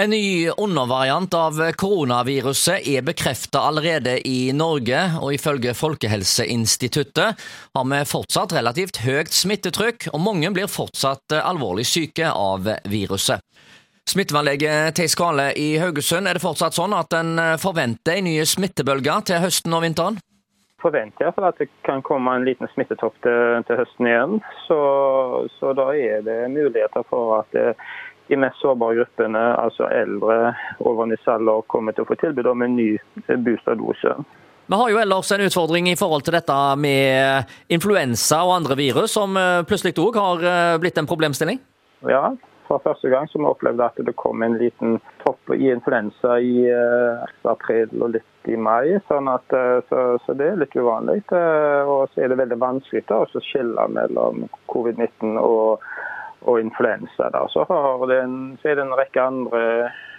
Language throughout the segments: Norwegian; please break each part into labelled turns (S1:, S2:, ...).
S1: En ny undervariant av koronaviruset er bekreftet allerede i Norge, og ifølge Folkehelseinstituttet har vi fortsatt relativt høyt smittetrykk, og mange blir fortsatt alvorlig syke av viruset. Smittevernlege Theis Kvale i Haugesund, er det fortsatt sånn at en forventer en ny smittebølge til høsten og vinteren?
S2: forventer jeg at det kan komme en liten smittetopp til, til høsten igjen. Så, så, da er det muligheter for at det, de mest sårbare gruppene, altså eldre over 90 alder, kommer til å få tilbud om en ny boosterdose.
S1: Vi har jo ellers en utfordring i forhold til dette med influensa og andre virus, som eh, plutselig òg har eh, blitt en problemstilling?
S2: Ja, for første gang så vi opplevde at det kom en liten topp i influensa i april og litt i mai. sånn at, så, så, det er litt uvanlig. Og så er det veldig vanskelig da, å skille mellom covid-19 og og influensa. Da. Så, det en, så, er det en rekke andre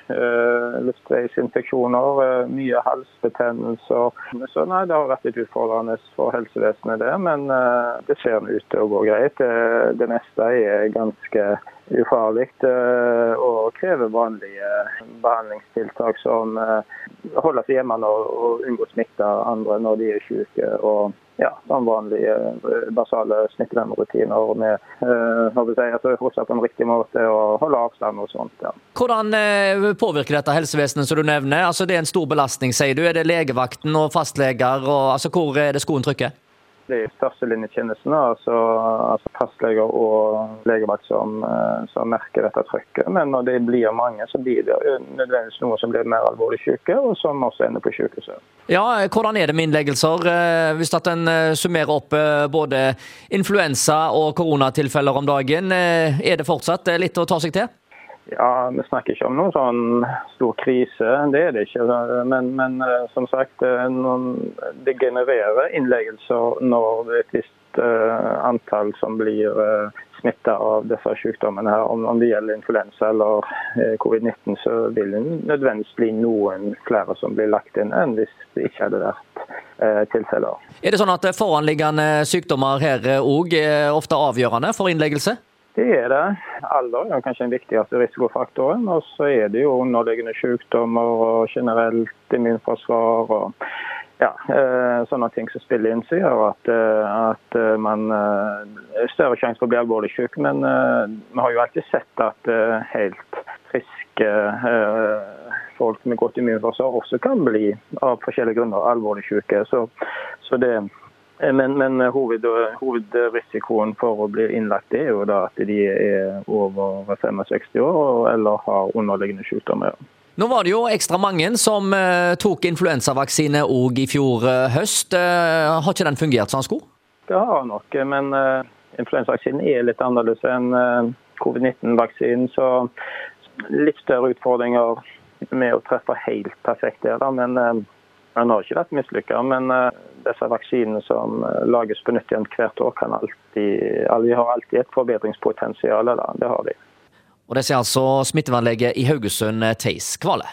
S2: uh, luftveisinfeksjoner, uh, mye halsbetennelser. Så nei, det har vært litt utfordrende for helsevesenet det, men uh, det ser ut til å gå greit. Det, det meste er ganske ufarlig og krever vanlige behandlingstiltak som holder seg hjemme og unngå smitte andre når de er syke. og ja, som vanlige eh, basale smittevernrutiner med uh, si, altså, fortsatt en riktig måte og holde avstand og sånt. Ja.
S1: Hvordan uh, påvirker dette helsevesenet som du nevner? Altså, det er en stor belastning, sier du. Er det legevakten og fastleger? Og, altså, hvor er det skoen trykker?
S2: Det er førstelinjetjenesten, altså, altså fastleger og legevakt som, eh, som, merker dette trykket. Men når det blir mange, så blir det nødvendigvis noen som blir mer alvorlig syke, og som også ender på sykehuset.
S1: Ja, hvordan er det med innleggelser? Hvis hvis en eh, summerer opp både influensa og koronatilfeller om dagen, er det fortsatt litt å ta seg til?
S2: Ja, Vi snakker ikke om noen sånn stor krise, det er det ikke. Men, men eh, som sagt, eh, det genererer innleggelser når det er et visst uh, antall som blir smitta av disse sykdommene. her. Om, om, det gjelder influensa eller uh, covid-19, så vil det nødvendigvis bli noen flere som blir lagt inn enn hvis det ikke hadde vært tilfeller.
S1: Er det sånn at foranliggende sykdommer her òg er ofte avgjørende for innleggelse?
S2: Det er det. Alder er kanskje den viktigste risikofaktoren. Og så er det jo underliggende sykdommer og generelt immunforsvar og ja, eh, sånne ting som spiller inn, som gjør at, eh, at eh, man har større sjanse for å bli alvorlig syk. Men vi har jo alltid sett at helt friske folk med godt immunforsvar også kan bli av forskjellige grunner alvorlig syke. Så, så det men, men hoved, hovedrisikoen for å bli innlagt er jo da at de er over 65 år eller har underliggende sykdommer.
S1: Nå var det jo ekstra mange som uh, tok influensavaksine òg i fjor høst. Har ikke den fungert som den skulle?
S2: Det har nok, men influensavaksinen er litt annerledes enn covid-19-vaksinen. Så litt større utfordringer med å treffe helt perfekt der. Men den har ikke vært mislykka. Men disse vaksinene som eh, lages på nytt igjen hvert år, kan alltid, vi har alltid et forbedringspotensial. Det har de.
S1: Og Det sier altså smittevernlege i Haugesund, Theis Kvale.